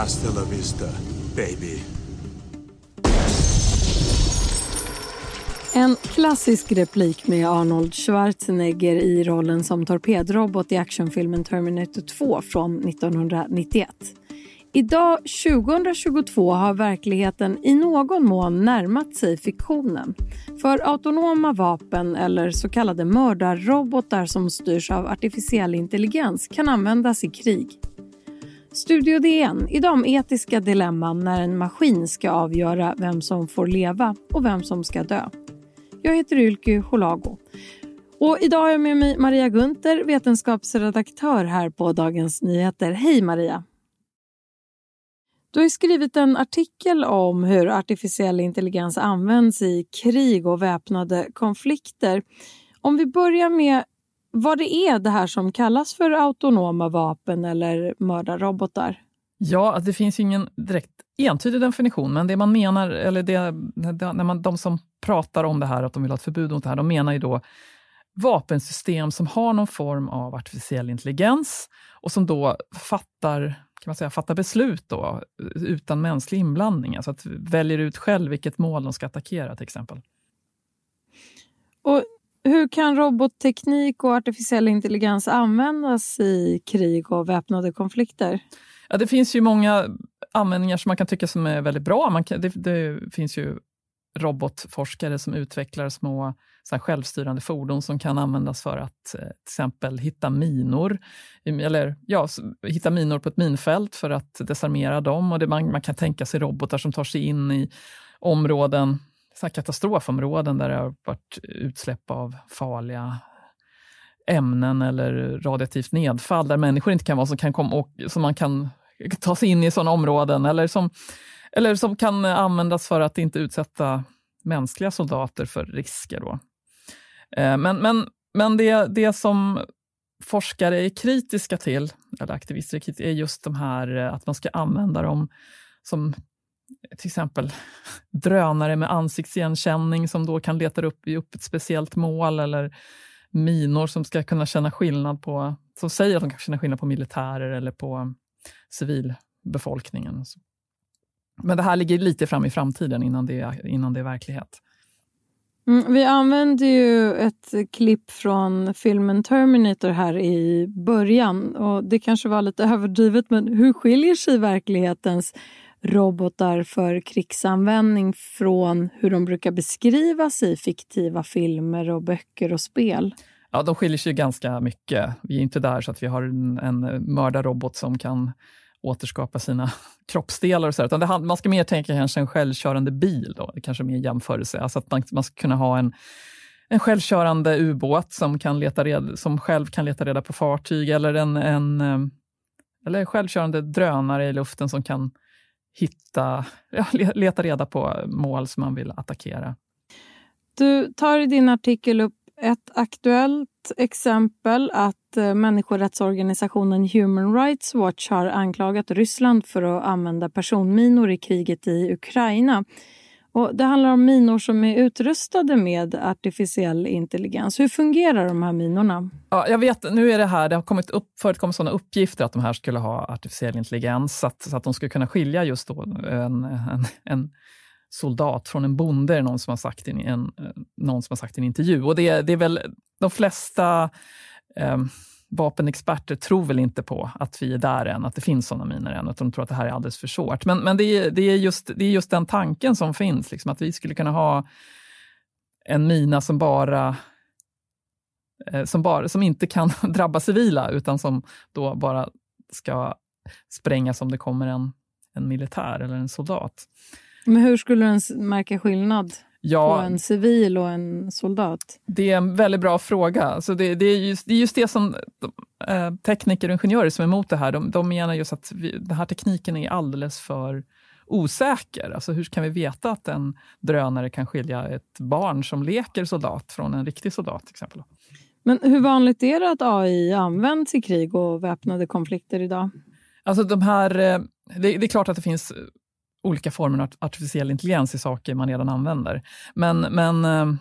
Hasta la vista, baby. En klassisk replik med Arnold Schwarzenegger i rollen som torpedrobot i actionfilmen Terminator 2 från 1991. Idag, 2022, har verkligheten i någon mån närmat sig fiktionen. För autonoma vapen eller så kallade mördarrobotar som styrs av artificiell intelligens kan användas i krig. Studio DN, idag om etiska dilemman när en maskin ska avgöra vem som får leva och vem som ska dö. Jag heter Ylke Holago. Och idag har jag med mig Maria Gunther, vetenskapsredaktör här på Dagens Nyheter. Hej Maria! Du har skrivit en artikel om hur artificiell intelligens används i krig och väpnade konflikter. Om vi börjar med vad det är det här som kallas för autonoma vapen eller mördarrobotar. Ja, det finns ingen direkt entydig definition, men det man menar, eller det, när man, de som pratar om det här, att de vill ha ett förbud mot det här, de menar ju då vapensystem som har någon form av artificiell intelligens och som då fattar, kan man säga, fattar beslut då, utan mänsklig inblandning. Alltså att väljer ut själv vilket mål de ska attackera till exempel. Och hur kan robotteknik och artificiell intelligens användas i krig och väpnade konflikter? Ja, det finns ju många användningar som man kan tycka som är väldigt bra. Man kan, det, det finns ju robotforskare som utvecklar små så självstyrande fordon som kan användas för att eh, till exempel hitta minor, eller ja, hitta minor på ett minfält för att desarmera dem. Och det, man, man kan tänka sig robotar som tar sig in i områden, så katastrofområden där det har varit utsläpp av farliga ämnen eller radioaktivt nedfall, där människor inte kan vara, som, kan komma och, som man kan ta sig in i sådana områden, eller som eller som kan användas för att inte utsätta mänskliga soldater för risker. Då. Eh, men, men, men det, det som forskare är kritiska till, eller aktivister är kritiska, är just de här eh, att man ska använda dem som till exempel drönare med ansiktsigenkänning som då kan leta upp, upp ett speciellt mål eller minor som ska kunna känna skillnad på, som säger att de kan känna skillnad på militärer eller på civilbefolkningen. Men det här ligger lite fram i framtiden innan det innan det är verklighet. Mm, vi använde ju ett klipp från filmen Terminator här i början. och Det kanske var lite överdrivet, men hur skiljer sig verklighetens robotar för krigsanvändning från hur de brukar beskrivas i fiktiva filmer och böcker och spel? Ja, de skiljer sig ganska mycket. Vi är inte där så att vi har en, en mördarrobot som kan återskapa sina kroppsdelar och så, utan det, man ska mer tänka kanske en självkörande bil, då, det kanske mer jämförelse, alltså att man, man ska kunna ha en en självkörande ubåt som, kan leta reda, som själv kan leta reda på fartyg eller en, en ehm, eller en självkörande drönare i luften som kan hitta, ja, leta reda på mål som man vill attackera. Du tar i din artikel upp ett aktuellt exempel att eh, människorättsorganisationen Human Rights Watch har anklagat Ryssland för att använda personminor i kriget i Ukraina. Och det handlar om minor som är utrustade med artificiell intelligens. Hur fungerar de här minorna? Ja, jag vet, nu är det här, det har kommit upp, förekommit sådana uppgifter att de här skulle ha artificiell intelligens, så att, så att de skulle kunna skilja just då en, en, en soldat från en bonde, är någon som har sagt i en, någon som har sagt i en intervju. Och det, det är väl de flesta eh, vapenexperter tror väl inte på att vi är där än, att det finns sådana minor än, utan de tror att det här är alldeles för svårt. Men, men det, är, det, är just, det är just den tanken som finns, liksom, att vi skulle kunna ha en mina som bara eh, som, bara, som inte kan drabba civila, utan som då bara ska sprängas om det kommer en, en militär eller en soldat. Men hur skulle den märka skillnad ja, på en civil och en soldat? Det är en väldigt bra fråga. Alltså det, det, är just, det är just det som eh, tekniker och ingenjörer som är emot det här, de, de menar just att vi, den här tekniken är alldeles för osäker. Alltså hur kan vi veta att en drönare kan skilja ett barn som leker soldat från en riktig soldat? till exempel? Men hur vanligt är det att AI används i krig och väpnade konflikter idag? Alltså de här eh, det, det, är klart att det finns olika former av artificiell intelligens i saker man redan använder. Men, men eh,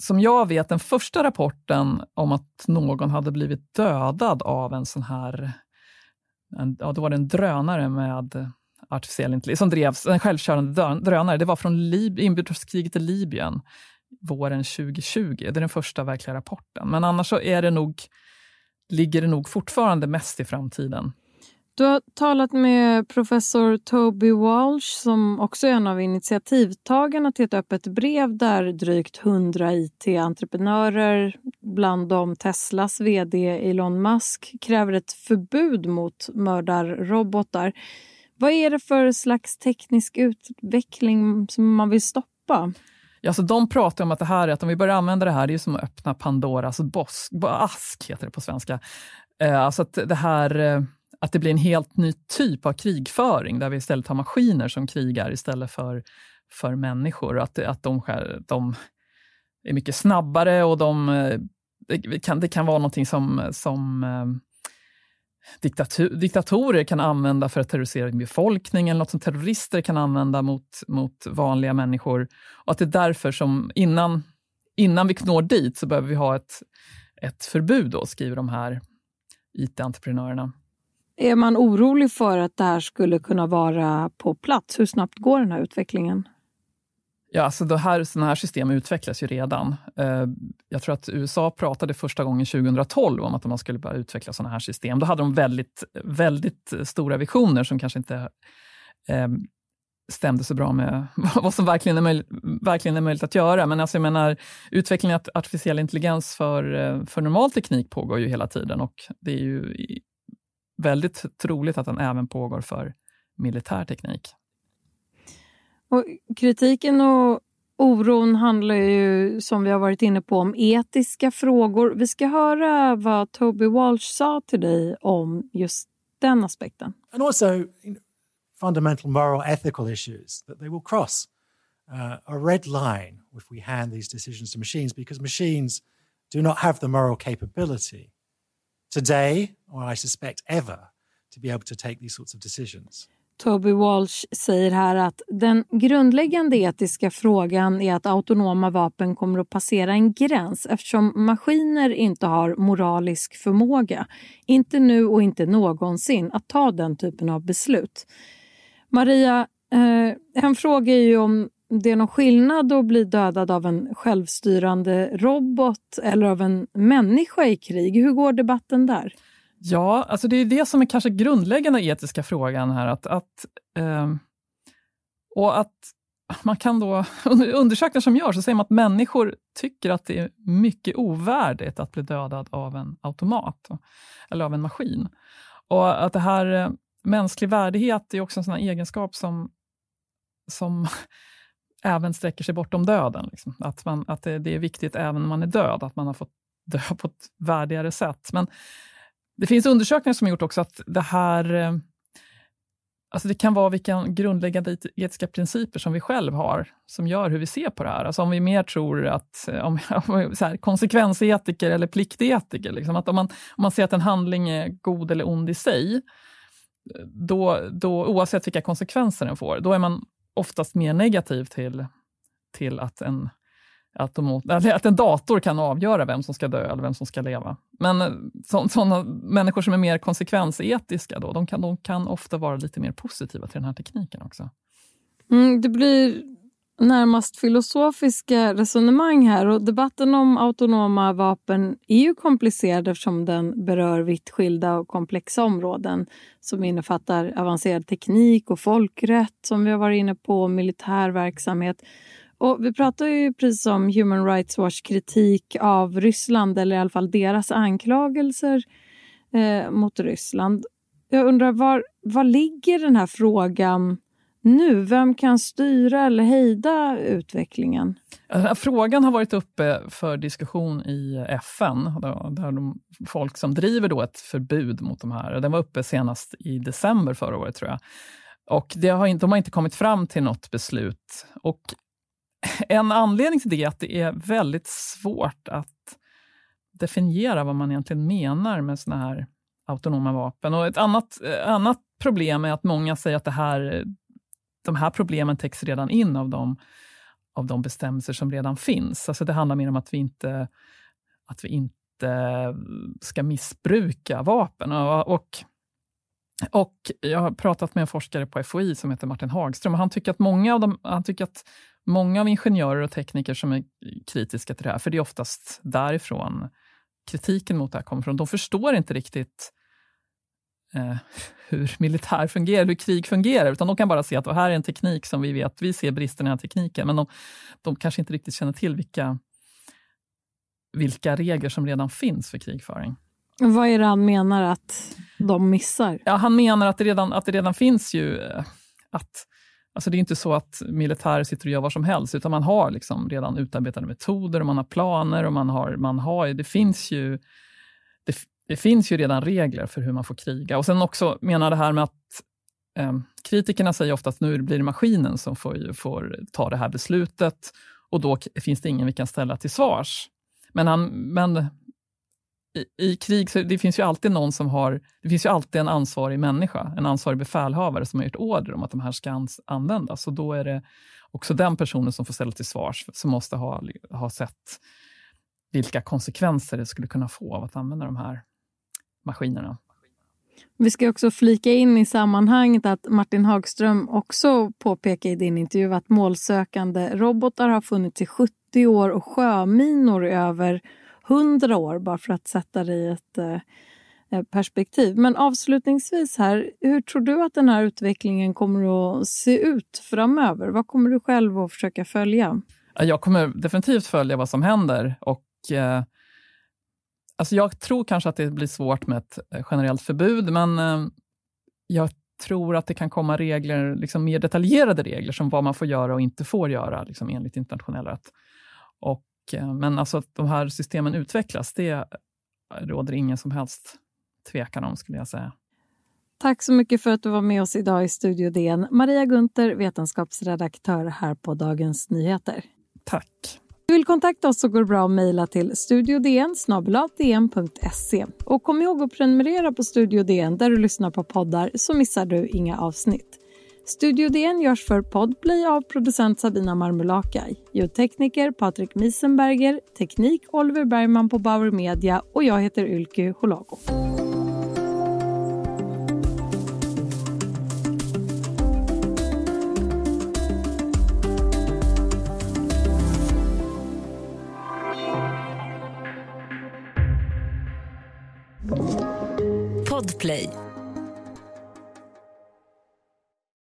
som jag vet, den första rapporten om att någon hade blivit dödad av en sån här... En, ja, då var det en drönare med artificiell intelligens, som drevs, en självkörande drönare. Det var från Lib inbördeskriget i Libyen våren 2020. Det är den första verkliga rapporten. Men annars så är det nog, ligger det nog fortfarande mest i framtiden. Du har talat med professor Toby Walsh som också är en av initiativtagarna till ett öppet brev där drygt 100 it-entreprenörer, bland dem Teslas vd Elon Musk, kräver ett förbud mot mördarrobotar. Vad är det för slags teknisk utveckling som man vill stoppa? Ja, så de pratar om att det här är att om vi börjar använda det här, det är som att öppna Pandoras bosk, ask, heter det på svenska. Eh, alltså att det här eh, att det blir en helt ny typ av krigföring där vi istället har maskiner som krigar istället för, för människor. Att, att de, de är mycket snabbare och de, eh, det, kan, det kan vara någonting som, som eh, diktatur, diktatorer kan använda för att terrorisera en befolkning eller något som terrorister kan använda mot, mot vanliga människor. Och att det är därför som innan, innan vi når dit så behöver vi ha ett, ett förbud, då, skriver de här IT-entreprenörerna. Är man orolig för att det här skulle kunna vara på plats? Hur snabbt går den här utvecklingen? Ja, alltså det här, sådana här system utvecklas ju redan. Eh, jag tror att USA pratade första gången 2012 om att man skulle börja utveckla sådana här system. Då hade de väldigt, väldigt stora visioner som kanske inte ehm, stämde så bra med vad som verkligen är, möjligt, verkligen är möjligt att göra. Men alltså jag menar, utvecklingen av artificiell intelligens för, eh, för normal teknik pågår ju hela tiden och det är ju väldigt troligt att den även pågår för militär teknik. Och kritiken och oron handlar ju, som vi har varit inne på, om etiska frågor. Vi ska höra vad Toby Walsh sa till dig om just den aspekten. And also fundamental moral ethical issues that they will cross uh, a red line if we hand these decisions to machines because machines do not have the moral capability today, or I suspect ever, to be able to take these sorts of decisions. Toby Walsh säger här att den grundläggande etiska frågan är att autonoma vapen kommer att passera en gräns eftersom maskiner inte har moralisk förmåga, inte nu och inte någonsin, att ta den typen av beslut. Maria, eh, en fråga är ju om det är någon skillnad att bli dödad av en självstyrande robot eller av en människa i krig. Hur går debatten där? Ja, alltså det är det som är kanske grundläggande etiska frågan här. Att, att, eh, och att man kan då, under undersökningar som görs så säger man att människor tycker att det är mycket ovärdigt att bli dödad av en automat eller av en maskin. Och att det här eh, mänsklig värdighet är också en sån egenskap som, som även sträcker sig bortom döden. Liksom. Att, man, att det, det, är viktigt även när man är död, att man har fått dö på ett värdigare sätt. Men det finns undersökningar som har gjort också att det här eh, Alltså det kan vara vilka grundläggande etiska principer som vi själv har, som gör hur vi ser på det här. Alltså om vi mer tror att, eh, om, så här, konsekvensetiker eller pliktetiker, liksom, att om man, om man ser att en handling är god eller ond i sig, då, då, oavsett vilka konsekvenser den får, då är man oftast mer negativ till, till att, en, automat, att en dator kan avgöra vem som ska dö eller vem som ska leva. Men eh, så, sådana människor som är mer konsekvensetiska, då, de, kan, de kan ofta vara lite mer positiva till den här tekniken också. Mm, det blir närmast filosofiska resonemang här och debatten om autonoma vapen är ju komplicerad eftersom den berör vitt skilda och komplexa områden som innefattar avancerad teknik och folkrätt som vi har varit inne på, militär verksamhet. Och vi pratar ju precis om Human Rights Watch kritik av Ryssland eller i alla fall deras anklagelser eh, mot Ryssland. Jag undrar var, var ligger den här frågan nu? Vem kan styra eller hejda utvecklingen? Eh, frågan har varit uppe för diskussion i FN, där de, folk som driver då ett förbud mot de här, den var uppe senast i december förra året tror jag. Och det har inte, de har inte kommit fram till något beslut. Och en anledning till det är att det är väldigt svårt att definiera vad man egentligen menar med såna här autonoma vapen. Och ett annat, eh, annat problem är att många säger att det här, de här problemen täcks redan in av de, av de bestämmelser som redan finns. Alltså det handlar mer om att vi inte, att vi inte ska missbruka vapen. Och, och, och jag har pratat med en forskare på FOI som heter Martin Hagström och han tycker att många av, de, han tycker att många av ingenjörer och tekniker som är kritiska till det här, för det är oftast därifrån kritiken mot det här kommer från, de förstår inte riktigt eh, hur militär fungerar, hur krig fungerar, utan de kan bara se att det här är en teknik som vi vet, vi ser bristerna i den tekniken, men de, de kanske inte riktigt känner till vilka, vilka regler som redan finns för krigföring. Vad är det han menar att de missar? Ja, han menar att det redan, att det redan finns ju eh, att Alltså det är inte så att militärer sitter och gör vad som helst, utan man har liksom redan utarbetade metoder och man har planer och man har, man har det finns ju det, finns ju redan regler för hur man får kriga. Och sen också menar det här med att eh, kritikerna säger ofta att nu blir det maskinen som får, får ta det här beslutet och då finns det ingen vi kan ställa till svars. Men, han, men i, i, krig så det finns ju alltid någon som har, det finns ju alltid en ansvarig människa, en ansvarig befälhavare som har gjort order om att de här ska användas. Och då är det också den personen som får ställa till svars, som måste ha, ha sett vilka konsekvenser det skulle kunna få av att använda de här maskinerna. Vi ska också flika in i sammanhanget att Martin Hagström också påpekar i din intervju att målsökande robotar har funnits i 70 år och sjöminor i över 100 år, bara för att sätta det i ett eh, perspektiv. Men avslutningsvis här, hur tror du att den här utvecklingen kommer att se ut framöver? Vad kommer du själv att försöka följa? Jag kommer definitivt följa vad som händer och eh, Alltså jag tror kanske att det blir svårt med ett eh, generellt förbud, men eh, jag tror att det kan komma regler, liksom mer detaljerade regler, som vad man får göra och inte får göra liksom enligt internationell rätt. Och, eh, men alltså att de här systemen utvecklas, det råder ingen som helst tvekan om, skulle jag säga. Tack så mycket för att du var med oss idag i Studio DN. Maria Gunther, vetenskapsredaktör här på Dagens Nyheter. Tack du vill kontakta oss så går det bra att mejla till studiodn Och kom ihåg att prenumerera på Studio DN där du lyssnar på poddar så missar du inga avsnitt. Studio DN görs för Podplay av producent Sabina Marmulakai, ljudtekniker Patrik Miesenberger, teknik Oliver Bergman på Bauer Media och jag heter Ylke Holago.